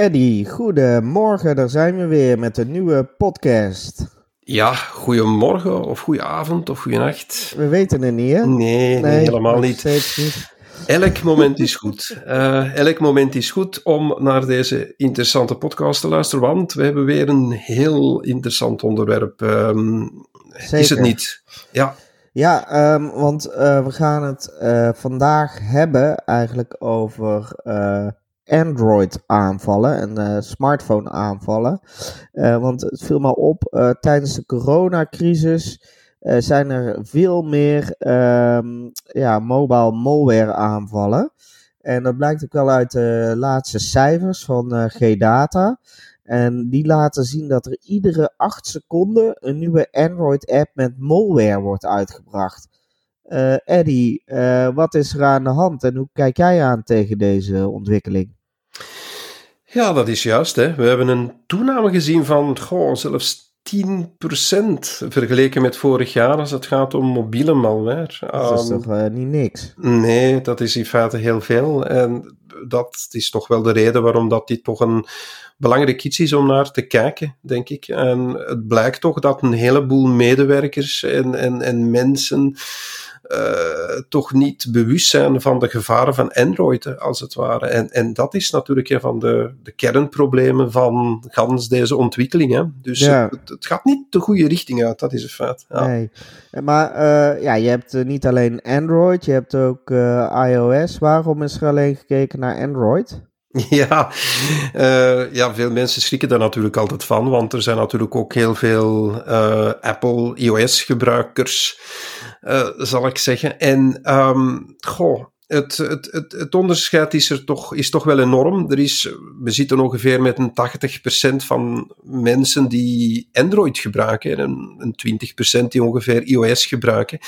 Eddie, goedemorgen, daar zijn we weer met een nieuwe podcast. Ja, goedemorgen of goedenavond of goedenacht. We weten het niet, hè? Nee, nee, helemaal niet. Elk moment is goed. Eh, elk moment is goed om naar deze interessante podcast te luisteren, want we hebben weer een heel interessant onderwerp. Ehm, is het niet? Ja, Ja, ehm, want eh, we gaan het eh, vandaag hebben eigenlijk over eh, Android-aanvallen en eh, smartphone-aanvallen. Eh, want het viel me op, eh, tijdens de coronacrisis zijn er veel meer ehm, ja, mobile malware-aanvallen. En dat blijkt ook wel uit de laatste cijfers van G-Data. En die laten zien dat er iedere 8 seconden een nieuwe Android-app met malware wordt uitgebracht. Eddie, wat is er aan de hand en hoe kijk jij aan tegen deze ontwikkeling? Ja, dat is juist. Hè. We hebben een toename gezien van goh, zelfs 10% vergeleken met vorig jaar als het gaat om mobiele malware. Dat is Ehm, toch eh, niet niks? Nee, dat is in feite heel veel. En dat is toch wel de reden waarom dat dit toch een belangrijk iets is om naar te kijken, denk ik. En het blijkt toch dat een heleboel medewerkers en, en, en mensen eh, toch niet bewust zijn van de gevaren van Android, als het ware. En, en dat is natuurlijk een van de, de kernproblemen van gans deze ontwikkeling. Hè. Dus Ja. het, het gaat niet de goede richting uit, dat is een feit. Ja. Nee. Maar eh, ja, je hebt eh, niet alleen Android, je hebt ook iOS. Waarom is er alleen gekeken naar Android? Ja, ja, veel mensen schrikken daar natuurlijk altijd van, want er zijn natuurlijk ook heel veel eh, Apple iOS-gebruikers, zal ik zeggen. En ehm, goh, het, het, het, het onderscheid is er toch, is toch wel enorm. Er is, we zitten ongeveer met een 80% van mensen die Android gebruiken en een 20% die ongeveer iOS gebruiken.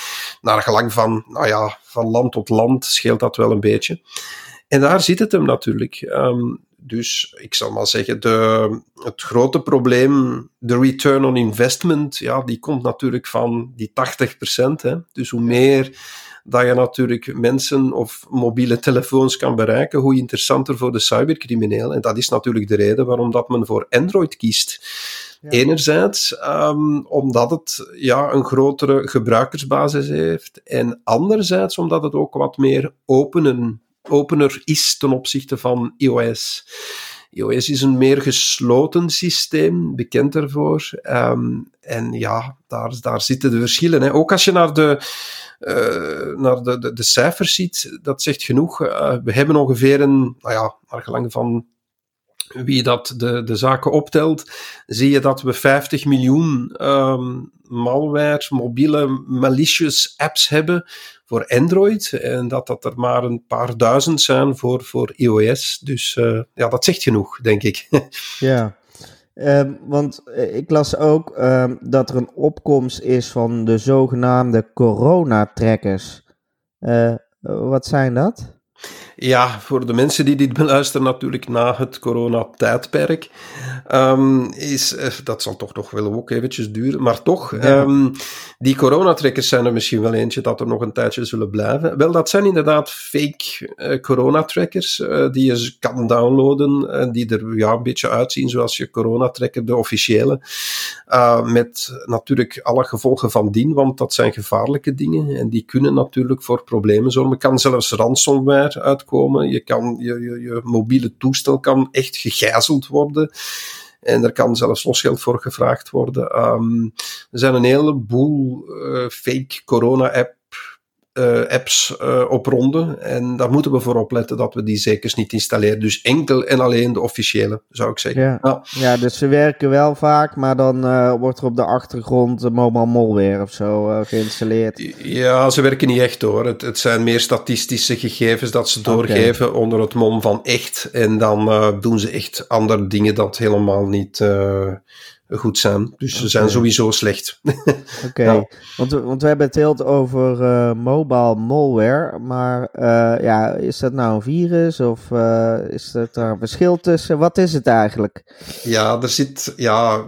Naar gelang van, nou ja, van land tot land scheelt dat wel een beetje. En daar zit het hem natuurlijk. Ehm, dus ik zal maar zeggen, de, het grote probleem, de return on investment, ja, die komt natuurlijk van die 80%. Hè. Dus hoe meer dat je natuurlijk mensen of mobiele telefoons kan bereiken, hoe interessanter voor de cybercrimineel. En dat is natuurlijk de reden waarom dat men voor Android kiest. Ja. Enerzijds ehm, omdat het ja, een grotere gebruikersbasis heeft, en anderzijds omdat het ook wat meer openen, opener is ten opzichte van iOS. iOS is een meer gesloten systeem, bekend daarvoor. Ehm, en ja, daar, daar zitten de verschillen. Hè. Ook als je naar de, eh, naar de, de, de cijfers ziet, dat zegt genoeg. Eh, we hebben ongeveer een, nou ja, naar gelang van wie dat de, de zaken optelt, zie je dat we 50 miljoen ehm, malware, mobiele malicious apps hebben voor Android en dat dat er maar een paar duizend zijn voor, voor iOS. Dus eh, ja, dat zegt genoeg, denk ik. Ja, Ehm, want eh, ik las ook ehm, dat er een opkomst is van de zogenaamde coronatrackers. Eh wat zijn dat? Ja, voor de mensen die dit beluisteren, natuurlijk na het coronatijdperk, ehm, is, eh, dat zal toch nog wel ook eventjes duren, maar toch, ehm, die coronatrekkers zijn er misschien wel eentje dat er nog een tijdje zullen blijven. Wel, dat zijn inderdaad fake eh, coronatrackers eh, die je kan downloaden en die er ja, een beetje uitzien zoals je coronatracker, de officiële, Uh, met natuurlijk alle gevolgen van dien, want dat zijn gevaarlijke dingen en die kunnen natuurlijk voor problemen zorgen. Kan zelfs ransomware uitkomen. Je, kan, je, je, mobiele toestel kan echt gegijzeld worden. En er kan zelfs losgeld voor gevraagd worden. Ehm, er zijn een heleboel eh, fake corona-app. Eh, apps eh, op ronde. En daar moeten we voor opletten dat we die zeker niet installeren. Dus enkel en alleen de officiële, zou ik zeggen. Ja. Ja. Ja, dus ze werken wel vaak, maar dan eh, wordt er op de achtergrond een mobile malware of zo geïnstalleerd. Ja, ze werken niet echt hoor. Het, het zijn meer statistische gegevens dat ze doorgeven onder het mom van echt. En dan doen ze echt andere dingen dat helemaal niet, goed zijn. Dus ze zijn sowieso slecht. Oké, want, want we hebben het heel over uh, mobile malware, maar uh, ja, is dat nou een virus of uh, is er daar een verschil tussen? Wat is het eigenlijk? Ja, er zit, ja,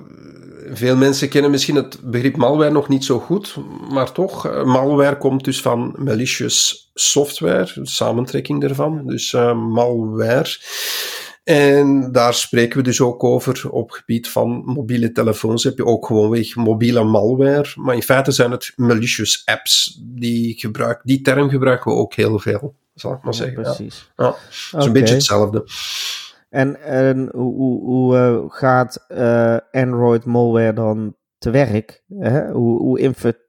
veel mensen kennen misschien het begrip malware nog niet zo goed, maar toch, malware komt dus van malicious software, de samentrekking daarvan, dus malware. En daar spreken we dus ook over op gebied van mobiele telefoons. Heb je ook gewoonweg mobiele malware. Maar in feite zijn het malicious apps. Die, gebruik, die term gebruiken we ook heel veel, zal ik maar zeggen. precies. Ja. ja. Is een beetje hetzelfde. En, en hoe, hoe, hoe uh, gaat uh, Android malware dan te werk? Hè? Hoe, hoe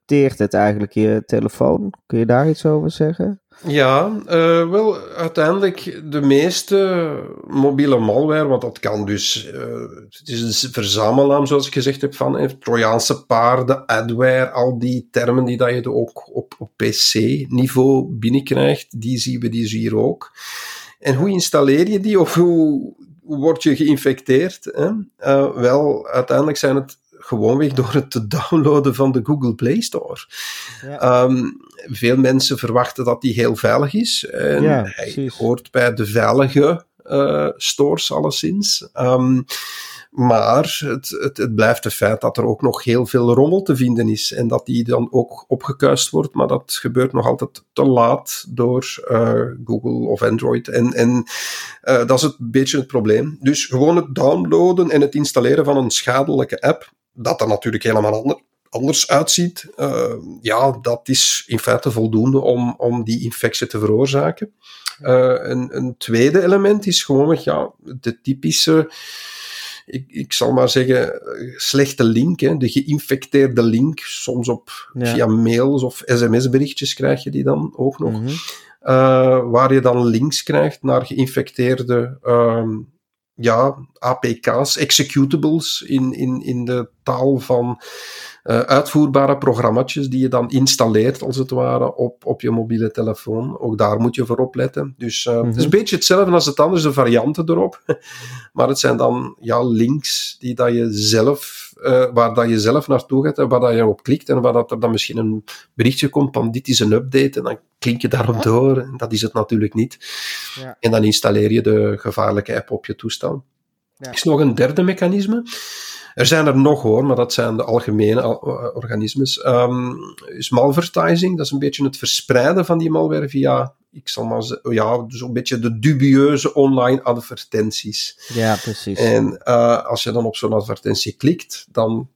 het eigenlijk je telefoon? Kun je daar iets over zeggen? Ja, uh, wel, uiteindelijk de meeste mobiele malware, want dat kan dus, uh, het is een verzamelnaam zoals ik gezegd heb van eh, Trojaanse paarden, adware, al die termen die dat je ook op, op PC-niveau binnenkrijgt, die zien we die hier ook. En hoe installeer je die of hoe, word je geïnfecteerd? Hè? Uh, wel, uiteindelijk zijn het gewoonweg door het te downloaden van de Google Play Store. Ja. Um, veel mensen verwachten dat die heel veilig is. En ja, hij hoort bij de veilige uh, stores alleszins. Um, maar het, het, het, blijft het feit dat er ook nog heel veel rommel te vinden is. En dat die dan ook opgekuist wordt. Maar dat gebeurt nog altijd te laat door uh, Google of Android. En, en uh, dat is een beetje het probleem. Dus gewoon het downloaden en het installeren van een schadelijke app dat er natuurlijk helemaal anders uitziet, uh, ja, dat is in feite voldoende om, om die infectie te veroorzaken. Uh, een, een, tweede element is gewoon ja, de typische, ik, ik zal maar zeggen, slechte link. Hè, de geïnfecteerde link. Soms op, via mails of sms-berichtjes krijg je die dan ook nog. Mm -hmm. uh, waar je dan links krijgt naar geïnfecteerde ja, APK's, executables in, in, in de taal van uh, uitvoerbare programma's die je dan installeert, als het ware, op, op je mobiele telefoon. Ook daar moet je voor opletten. Dus uh, mm -hmm. het is een beetje hetzelfde als het anders, de varianten erop. maar het zijn dan ja, links die dat je zelf, uh, waar dat je zelf naartoe gaat en waar dat je op klikt en waar dat er dan misschien een berichtje komt van dit is een update en dan klink je daarop door. En dat is het natuurlijk niet. Ja. En dan installeer je de gevaarlijke app op je toestel. Ja. Is nog een derde mechanisme. Er zijn er nog hoor, maar dat zijn de algemene eh, organismes. Um, is malvertising, dat is een beetje het verspreiden van die malware via, ik zal maar zeggen, ja, dus een beetje de dubieuze online advertenties. Ja, precies. En uh, als je dan op zo'n advertentie klikt, dan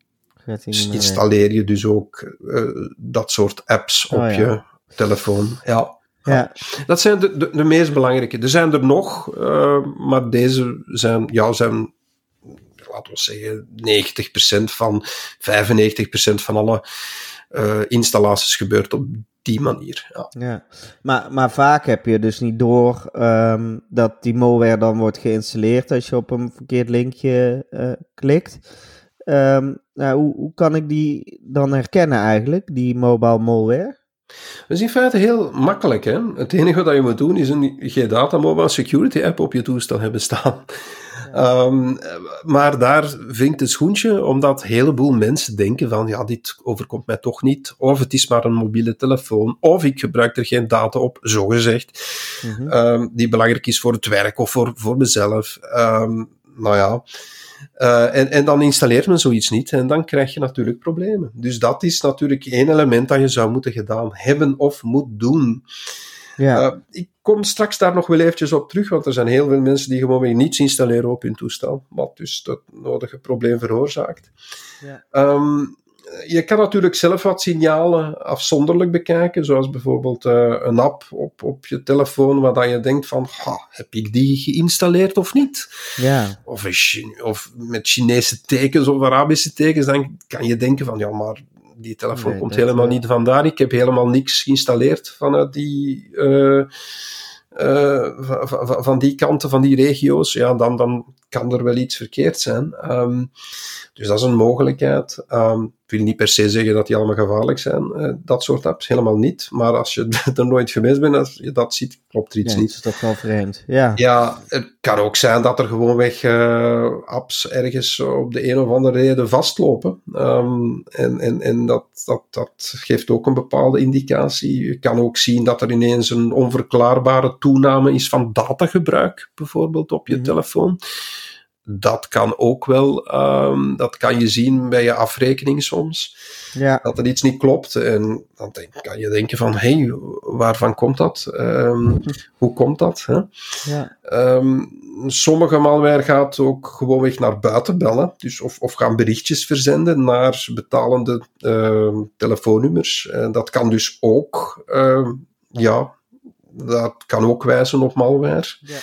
installeer je dus ook uh, dat soort apps op oh, ja. je telefoon. Ja. Ja. Dat zijn de, de, de, meest belangrijke. Er zijn er nog, uh, maar deze zijn, ja, zijn laten we zeggen, 90% van, 95% van alle uh, installaties gebeurt op die manier. Ja. ja. Maar, maar vaak heb je dus niet door um, dat die malware dan wordt geïnstalleerd als je op een verkeerd linkje uh, klikt. Um, nou, hoe, hoe kan ik die dan herkennen eigenlijk, die mobile malware? Dat is in feite heel makkelijk. Hè? Het enige wat je moet doen is een G-Data Mobile Security app op je toestel hebben staan. Um, maar daar vinkt het schoentje, omdat een heleboel mensen denken van, ja, dit overkomt mij toch niet, of het is maar een mobiele telefoon, of ik gebruik er geen data op, zogezegd, mm -hmm. um, die belangrijk is voor het werk of voor, voor mezelf. Um, nou ja, uh, en, en dan installeert men zoiets niet en dan krijg je natuurlijk problemen. Dus dat is natuurlijk één element dat je zou moeten gedaan hebben of moet doen. Ja. Uh, ik kom straks daar nog wel eventjes op terug, want er zijn heel veel mensen die gewoon weer niets installeren op hun toestel, wat dus dat nodige probleem veroorzaakt. Ja. Um, je kan natuurlijk zelf wat signalen afzonderlijk bekijken, zoals bijvoorbeeld uh, een app op, op je telefoon, waar je denkt van, ha, heb ik die geïnstalleerd of niet? Ja. Of, of met Chinese tekens of Arabische tekens, dan kan je denken van, ja, maar die telefoon nee, komt helemaal niet vandaan. Ik heb helemaal niks geïnstalleerd vanuit die, uh, uh, van, van, die kanten, van die regio's. Ja, dan, dan kan er wel iets verkeerd zijn. Um, dus dat is een mogelijkheid. Um, wil niet per se zeggen dat die allemaal gevaarlijk zijn, uh, dat soort apps, helemaal niet. Maar als je er nooit geweest bent, als je dat ziet, klopt er iets ja, niet. is toch wel vreemd. Ja, Ja, het kan ook zijn dat er gewoonweg uh, apps ergens op de een of andere reden vastlopen. Um, en en, en dat, dat, dat geeft ook een bepaalde indicatie. Je kan ook zien dat er ineens een onverklaarbare toename is van datagebruik, bijvoorbeeld op je Mhm. telefoon. Dat kan ook wel, um, dat kan je zien bij je afrekening soms ja, dat er iets niet klopt. En dan denk, kan je denken van, hé, hey, waarvan komt dat? Um, hoe komt dat? Hè? ja. Um, sommige malware gaat ook gewoonweg naar buiten bellen, dus of, of gaan berichtjes verzenden naar betalende uh, telefoonnummers. En dat kan dus ook, uh, ja, dat kan ook wijzen op malware. Ja.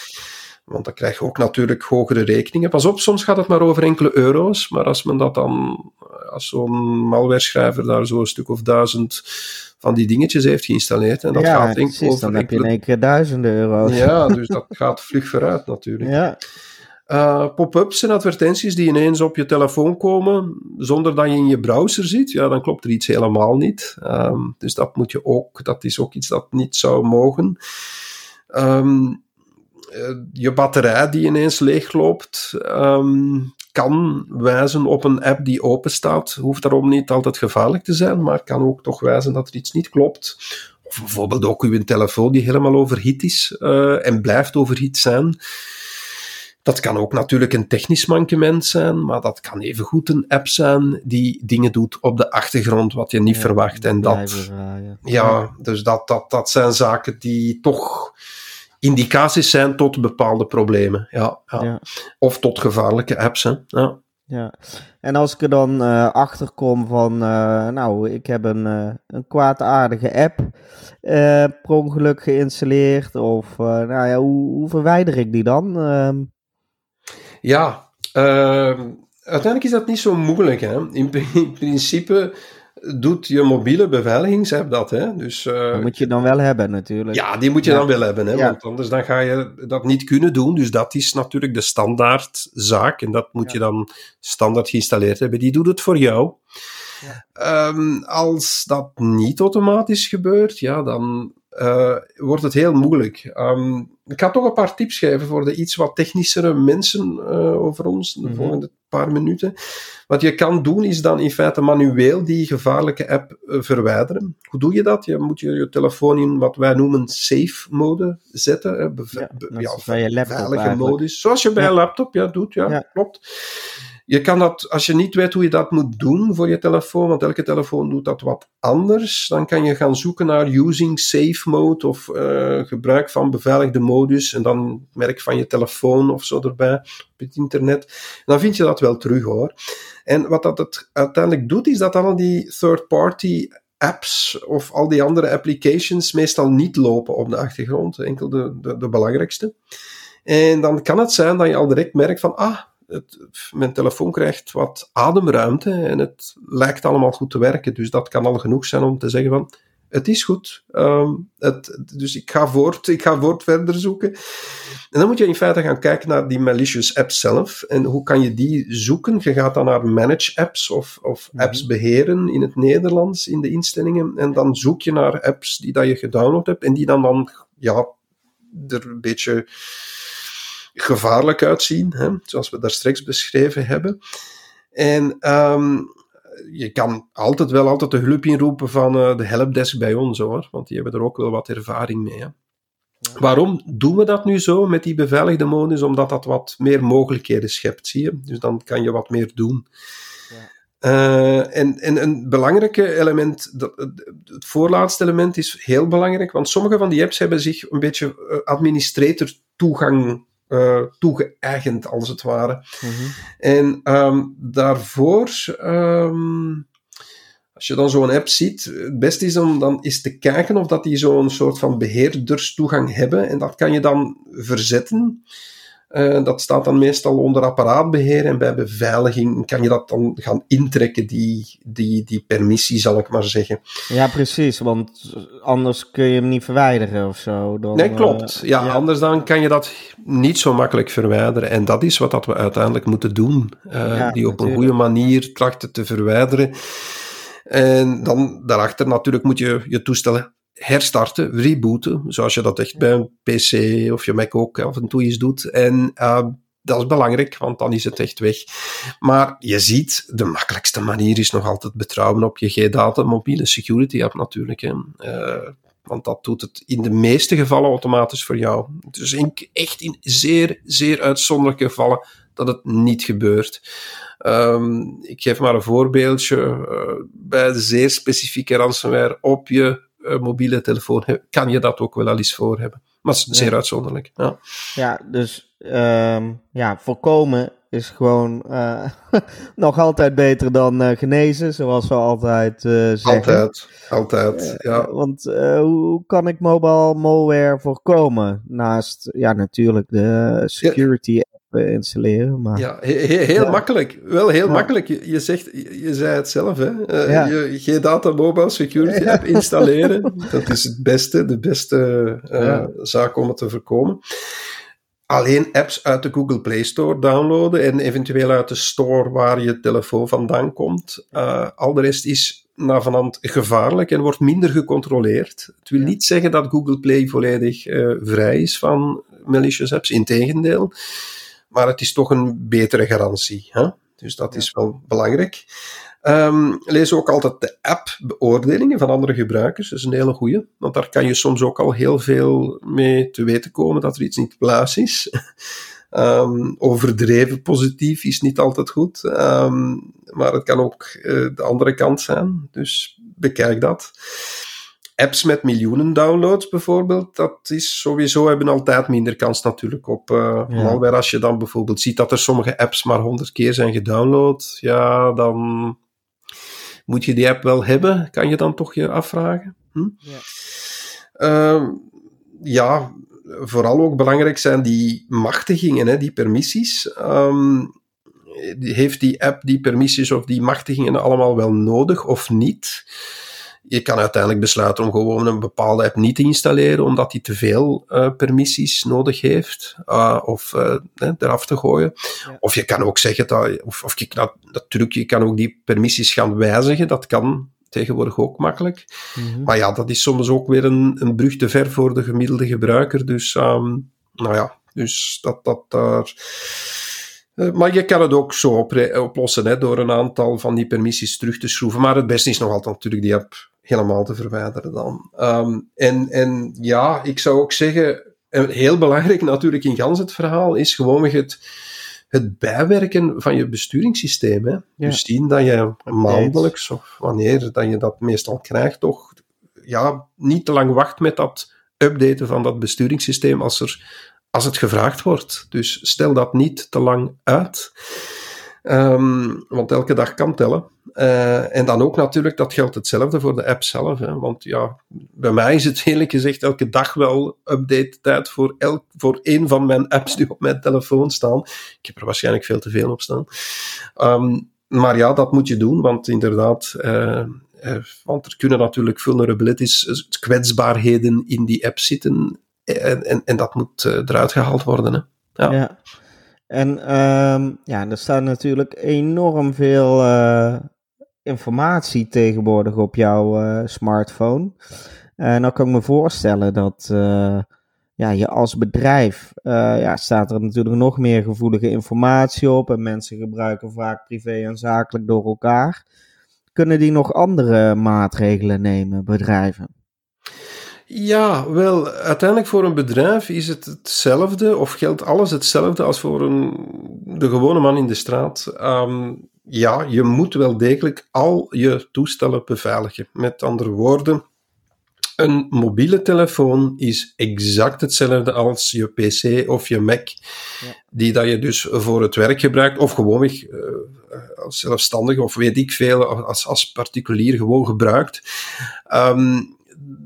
Want dan krijg je ook natuurlijk hogere rekeningen. Pas op, soms gaat het maar over enkele euro's. Maar als men dat dan, als zo'n malware-schrijver daar zo'n stuk of duizend van die dingetjes heeft geïnstalleerd. En dat ja, gaat denk ik over dan heb je in één keer duizenden euro's. Ja, dus dat gaat vlug vooruit natuurlijk. Ja, Uh, Pop-ups en advertenties die ineens op je telefoon komen zonder dat je in je browser zit, ja, dan klopt er iets helemaal niet. Um, dus dat moet je ook, dat is ook iets dat niet zou mogen. Um, je batterij die ineens leegloopt, um, kan wijzen op een app die open staat. Hoeft daarom niet altijd gevaarlijk te zijn, maar kan ook toch wijzen dat er iets niet klopt. Of bijvoorbeeld ook uw telefoon die helemaal overhit is uh, en blijft overhit zijn. Dat kan ook natuurlijk een technisch mankement zijn, maar dat kan evengoed een app zijn die dingen doet op de achtergrond wat je niet Ja, verwacht. En dat, ja. ja, dus dat, dat, dat zijn zaken die toch indicaties zijn tot bepaalde problemen. Ja, ja. Ja. Of tot gevaarlijke apps. Hè. Ja. Ja, en als ik er dan uh, achter kom van, uh, nou, ik heb een, uh, een kwaadaardige app per ongeluk geïnstalleerd, of nou ja, hoe, hoe verwijder ik die dan? Uh, ja, ehm, uiteindelijk is dat niet zo moeilijk. Hè? In, in principe doet je mobiele beveiligingsapp dat. Hè? Dus, uh, dat moet je dan wel hebben natuurlijk. Ja, die moet je ja. dan wel hebben. Hè? Ja. Want anders dan ga je dat niet kunnen doen. Dus dat is natuurlijk de standaardzaak. En dat moet Ja. je dan standaard geïnstalleerd hebben. Die doet het voor jou. Um, als dat niet automatisch gebeurt, ja, dan uh, wordt het heel moeilijk. Um, ik ga toch een paar tips geven voor de iets wat technischere mensen uh, over ons, de Mhm. volgende paar minuten. Wat je kan doen, is dan in feite manueel die gevaarlijke app uh, verwijderen. Hoe doe je dat? Je moet je, je telefoon in wat wij noemen safe mode zetten. hè, Ja, ja, bij je laptop veilige modus. Zoals je bij Ja. een laptop ja, doet, Ja. klopt. Je kan dat, als je niet weet hoe je dat moet doen voor je telefoon, want elke telefoon doet dat wat anders, dan kan je gaan zoeken naar using safe mode of uh, gebruik van beveiligde modus en dan merk van je telefoon of zo erbij op het internet. Dan vind je dat wel terug hoor. En wat dat het uiteindelijk doet, is dat al die third-party apps of al die andere applications meestal niet lopen op de achtergrond, enkel de, de, de belangrijkste. En dan kan het zijn dat je al direct merkt van, ah, het, mijn telefoon krijgt wat ademruimte en het lijkt allemaal goed te werken. Dus dat kan al genoeg zijn om te zeggen van, het is goed. Um, het, dus ik ga, voort, ik ga voort verder zoeken. En dan moet je in feite gaan kijken naar die malicious app zelf. En hoe kan je die zoeken? Je gaat dan naar manage apps of, of Mhm. apps beheren in het Nederlands in de instellingen. En dan zoek je naar apps die dat je gedownload hebt en die dan, dan ja, er een beetje gevaarlijk uitzien, hè, zoals we daar straks beschreven hebben. En um, je kan altijd wel altijd de hulp inroepen van uh, de helpdesk bij ons, hoor, want die hebben er ook wel wat ervaring mee. Hè. Ja. Waarom doen we dat nu zo met die beveiligde modus? Omdat dat wat meer mogelijkheden schept, zie je? Dus dan kan je wat meer doen. Ja. Uh, en, en een belangrijke element, dat, het voorlaatste element is heel belangrijk, want sommige van die apps hebben zich een beetje administrator toegang uh, toegeëigend, als het ware. Mhm. En um, daarvoor, um, als je dan zo'n app ziet, het beste is om dan eens te kijken of dat die zo'n soort van beheerderstoegang hebben. En dat kan je dan verzetten. Uh, dat staat dan meestal onder apparaatbeheer en bij beveiliging kan je dat dan gaan intrekken, die, die, die permissie, zal ik maar zeggen. Ja, precies, want anders kun je hem niet verwijderen of zo. Dan, nee, klopt. Ja, ja, anders dan kan je dat niet zo makkelijk verwijderen. En dat is wat dat we uiteindelijk moeten doen. Uh, die op een goede manier trachten te verwijderen. En dan daarachter natuurlijk moet je je toestellen herstarten, rebooten, zoals je dat echt bij een PC of je Mac ook af en toe eens doet. En uh, dat is belangrijk, want dan is het echt weg. Maar je ziet, de makkelijkste manier is nog altijd betrouwen op je G-Data mobiele security app natuurlijk. Hè. Uh, want dat doet het in de meeste gevallen automatisch voor jou. Dus in, echt in zeer, zeer uitzonderlijke gevallen dat het niet gebeurt. Um, ik geef maar een voorbeeldje. Uh, bij zeer specifieke ransomware op je mobiele telefoon kan je dat ook wel al eens voor hebben. Maar zeer uitzonderlijk. Ja, ja dus um, ja, voorkomen is gewoon uh, nog altijd beter dan uh, genezen, zoals we altijd zeggen. Altijd, altijd, ja. want hoe kan ik mobile malware voorkomen? Naast, ja, natuurlijk de security installeren. Maar... Ja, heel makkelijk. Wel heel makkelijk. Je, je, zegt, je zei het zelf, hè. Uh, ja. je, G-Data Mobile Security App installeren. dat is het beste, de beste uh, zaak om het te voorkomen. Alleen apps uit de Google Play Store downloaden en eventueel uit de store waar je telefoon vandaan komt. Uh, al de rest is na vanhand gevaarlijk en wordt minder gecontroleerd. Het wil niet zeggen dat Google Play volledig vrij is van malicious apps, integendeel maar het is toch een betere garantie. Hè? Dus dat is wel belangrijk. Um, lees ook altijd de app-beoordelingen van andere gebruikers. Dat is een hele goede, want daar kan je soms ook al heel veel mee te weten komen dat er iets niet plaats is. Um, overdreven positief is niet altijd goed, um, maar het kan ook uh, de andere kant zijn. Dus bekijk dat apps met miljoenen downloads bijvoorbeeld, dat is sowieso, hebben altijd minder kans natuurlijk op uh, ja. malware. Als je dan bijvoorbeeld ziet dat er sommige apps maar honderd keer zijn gedownload, ja, dan moet je die app wel hebben, kan je dan toch je afvragen. Hm? Ja. Uh, ja, vooral ook belangrijk zijn die machtigingen, hè, die permissies. Um, heeft die app die permissies of die machtigingen allemaal wel nodig of niet? Je kan uiteindelijk besluiten om gewoon een bepaalde app niet te installeren, omdat die te veel uh, permissies nodig heeft, uh, of uh, eraf te gooien. Ja. Of je kan ook zeggen dat, of, of je, dat, natuurlijk, je kan ook die permissies gaan wijzigen, dat kan tegenwoordig ook makkelijk. Mm -hmm. Maar ja, dat is soms ook weer een, een brug te ver voor de gemiddelde gebruiker, dus, um, nou ja, dus dat, dat daar eh, maar je kan het ook zo oplossen hè, door een aantal van die permissies terug te schroeven. Maar het beste is nog altijd natuurlijk die app helemaal te verwijderen dan. Um, en, en ja, ik zou ook zeggen, heel belangrijk natuurlijk in gans het verhaal is gewoon het, het bijwerken van je besturingssysteem. Hè. Ja. Dus zien dat je maandelijks of wanneer dat je dat meestal krijgt, toch ja, niet te lang wacht met dat updaten van dat besturingssysteem als er als het gevraagd wordt. Dus stel dat niet te lang uit. Um, want elke dag kan tellen. Uh, en dan ook natuurlijk, dat geldt hetzelfde voor de app zelf. Hè. Want ja, bij mij is het eerlijk gezegd elke dag wel update tijd voor, elk, voor één van mijn apps die op mijn telefoon staan. Ik heb er waarschijnlijk veel te veel op staan. Um, maar ja, dat moet je doen, want inderdaad, uh, uh, want er kunnen natuurlijk vulnerabilities, kwetsbaarheden in die app zitten en, en, en dat moet eruit gehaald worden. Hè? Ja. ja. En um, ja, er staat natuurlijk enorm veel uh, informatie tegenwoordig op jouw uh, smartphone. En dan kan ik me voorstellen dat ja, je als bedrijf, ja, staat er natuurlijk nog meer gevoelige informatie op. En mensen gebruiken vaak privé en zakelijk door elkaar. Kunnen die nog andere maatregelen nemen, bedrijven? Ja, wel, uiteindelijk voor een bedrijf is het hetzelfde, of geldt alles hetzelfde als voor een, de gewone man in de straat. Um, ja, je moet wel degelijk al je toestellen beveiligen. Met andere woorden, een mobiele telefoon is exact hetzelfde als je PC of je Mac, ja. die dat je dus voor het werk gebruikt, of gewoonweg uh, als zelfstandig, of weet ik veel, als, als particulier gewoon gebruikt. Um,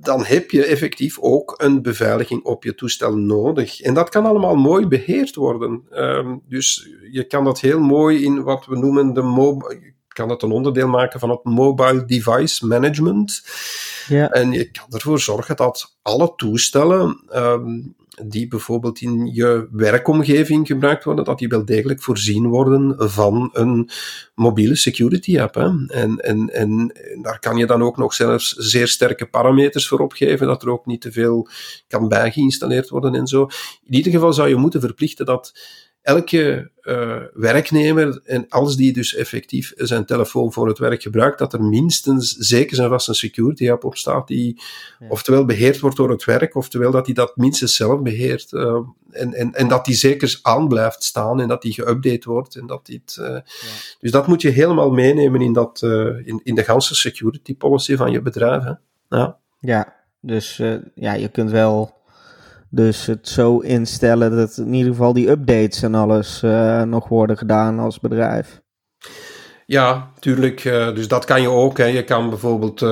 dan heb je effectief ook een beveiliging op je toestel nodig. En dat kan allemaal mooi beheerd worden. Ehm, dus je kan dat heel mooi in wat we noemen de mobile kan dat een onderdeel maken van het mobile device management. Ja. En je kan ervoor zorgen dat alle toestellen ehm, die bijvoorbeeld in je werkomgeving gebruikt worden, dat die wel degelijk voorzien worden van een mobiele security app. En, en, en daar kan je dan ook nog zelfs zeer sterke parameters voor opgeven, dat er ook niet te veel kan bijgeïnstalleerd worden en zo. In ieder geval zou je moeten verplichten dat elke uh, werknemer, en als die dus effectief zijn telefoon voor het werk gebruikt, dat er minstens zeker zijn vast een security app op staat die oftewel beheerd wordt door het werk, oftewel dat hij dat minstens zelf beheert. Uh, en, en, en dat die zeker aan blijft staan en dat die geüpdate wordt. En dat dit, uh, ja. Dus dat moet je helemaal meenemen in, dat, in, in de ganse security policy van je bedrijf. Hè? Ja. ja, dus ja, je kunt wel dus het zo instellen dat in ieder geval die updates en alles uh, nog worden gedaan als bedrijf. Ja, tuurlijk. Uh, dus dat kan je ook. Hè. Je kan bijvoorbeeld uh,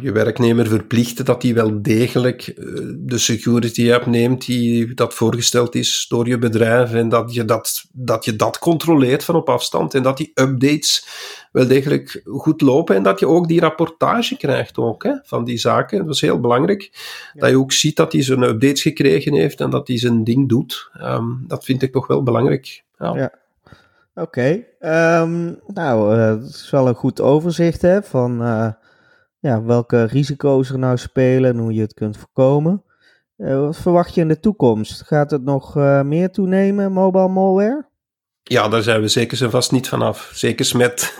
je werknemer verplichten dat hij wel degelijk uh, de security app neemt die dat voorgesteld is door je bedrijf en dat je dat, dat je dat controleert van op afstand en dat die updates wel degelijk goed lopen en dat je ook die rapportage krijgt ook, hè, van die zaken. Dat is heel belangrijk. Dat je ook ziet dat hij zijn updates gekregen heeft en dat hij zijn ding doet. Um, dat vind ik toch wel belangrijk. Ja. ja. Oké, um, nou, uh, het is wel een goed overzicht hè, van uh, ja, welke risico's er nou spelen en hoe je het kunt voorkomen. Uh, wat verwacht je in de toekomst? Gaat het nog meer toenemen, mobile malware? Ja, daar zijn we zeker en vast niet vanaf. Zeker met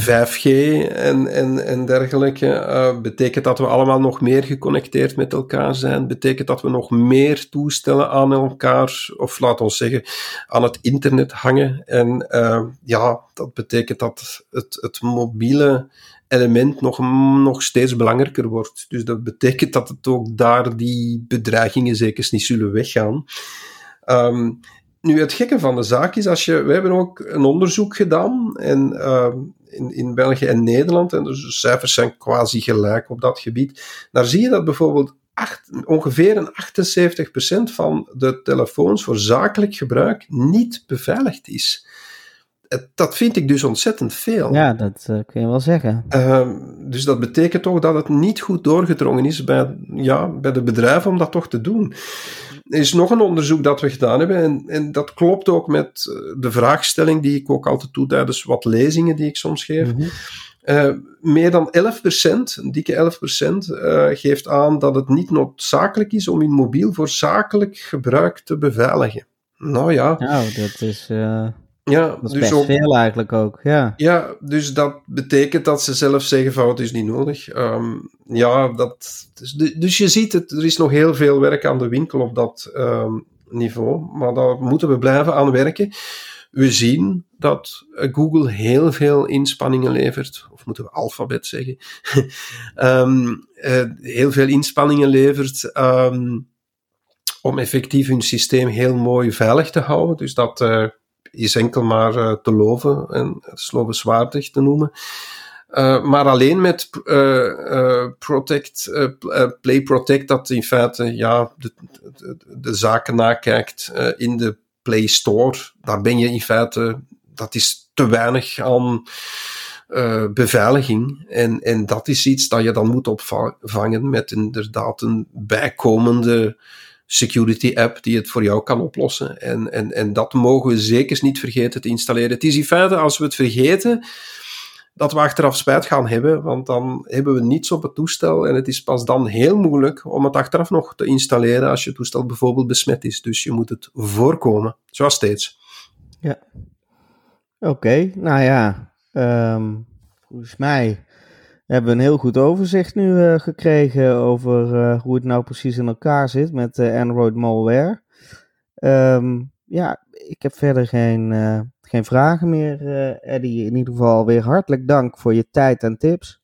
5G en, en, en dergelijke. Uh, betekent dat we allemaal nog meer geconnecteerd met elkaar zijn. Betekent dat we nog meer toestellen aan elkaar, of laat ons zeggen, aan het internet hangen. En uh, ja, dat betekent dat het, het mobiele element nog, nog steeds belangrijker wordt. Dus dat betekent dat het ook daar die bedreigingen zeker niet zullen weggaan. Um, nu, het gekke van de zaak is, als je, we hebben ook een onderzoek gedaan en, uh, in, in België en Nederland, en de cijfers zijn quasi gelijk op dat gebied. Daar zie je dat bijvoorbeeld acht, ongeveer een 78% van de telefoons voor zakelijk gebruik niet beveiligd is dat vind ik dus ontzettend veel. Ja, dat uh, kun je wel zeggen. Uh, dus dat betekent toch dat het niet goed doorgedrongen is bij, ja, bij de bedrijven om dat toch te doen. Er is nog een onderzoek dat we gedaan hebben en, en dat klopt ook met eh, de vraagstelling die ik ook altijd doe tijdens wat lezingen die ik soms geef. Mm -hmm. meer dan 11%, een dikke 11%, geeft aan dat het niet noodzakelijk is om in mobiel voor zakelijk gebruik te beveiligen. Nou ja. Nou, dat is... Ja, dat is dus best ook, veel eigenlijk ook, ja. Ja, dus dat betekent dat ze zelf zeggen van het is niet nodig. Um, ja, dat, dus, dus je ziet het, er is nog heel veel werk aan de winkel op dat um, niveau, maar daar moeten we blijven aan werken. We zien dat Google heel veel inspanningen levert, of moeten we alfabet zeggen, um, uh, heel veel inspanningen levert om effectief hun systeem heel mooi veilig te houden. Dus dat uh, is enkel maar uh, te loven en het is lovenswaardig te noemen. Uh, maar alleen met uh, Protect, Play Protect, dat in feite ja, de, de, de zaken nakijkt in de Play Store, daar ben je in feite, dat is te weinig aan beveiliging. En, en dat is iets dat je dan moet opvangen met inderdaad een bijkomende security app die het voor jou kan oplossen. En, en, en dat mogen we zeker niet vergeten te installeren. Het is in feite, als we het vergeten, dat we achteraf spijt gaan hebben, want dan hebben we niets op het toestel en het is pas dan heel moeilijk om het achteraf nog te installeren als je toestel bijvoorbeeld besmet is. Dus je moet het voorkomen, zoals steeds. Ja. Oké, nou ja, um, volgens mij hebben een heel goed overzicht nu uh, gekregen over uh, hoe het nou precies in elkaar zit met uh, Android malware. Um, ja, ik heb verder geen, geen vragen meer, Eddie. In ieder geval weer hartelijk dank voor je tijd en tips.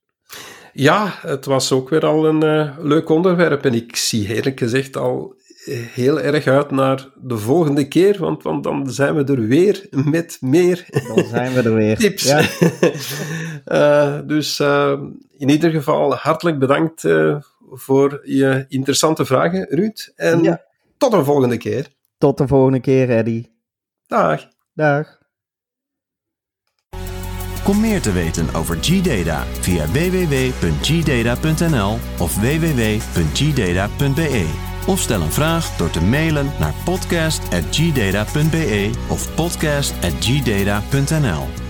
Ja, het was ook weer al een leuk onderwerp en ik zie eerlijk gezegd al heel erg uit naar de volgende keer, want, want dan zijn we er weer met meer dan zijn we er weer. tips. Ja. uh, dus uh, in ieder geval hartelijk bedankt uh, voor je interessante vragen, Ruud. En Ja. tot een volgende keer. Tot de volgende keer, Eddie. Dag. Dag. Kom meer te weten over G-Data via www.gdata.nl of www.gdata.be. Of stel een vraag door te mailen naar podcast.gdata.be of podcast.gdata.nl.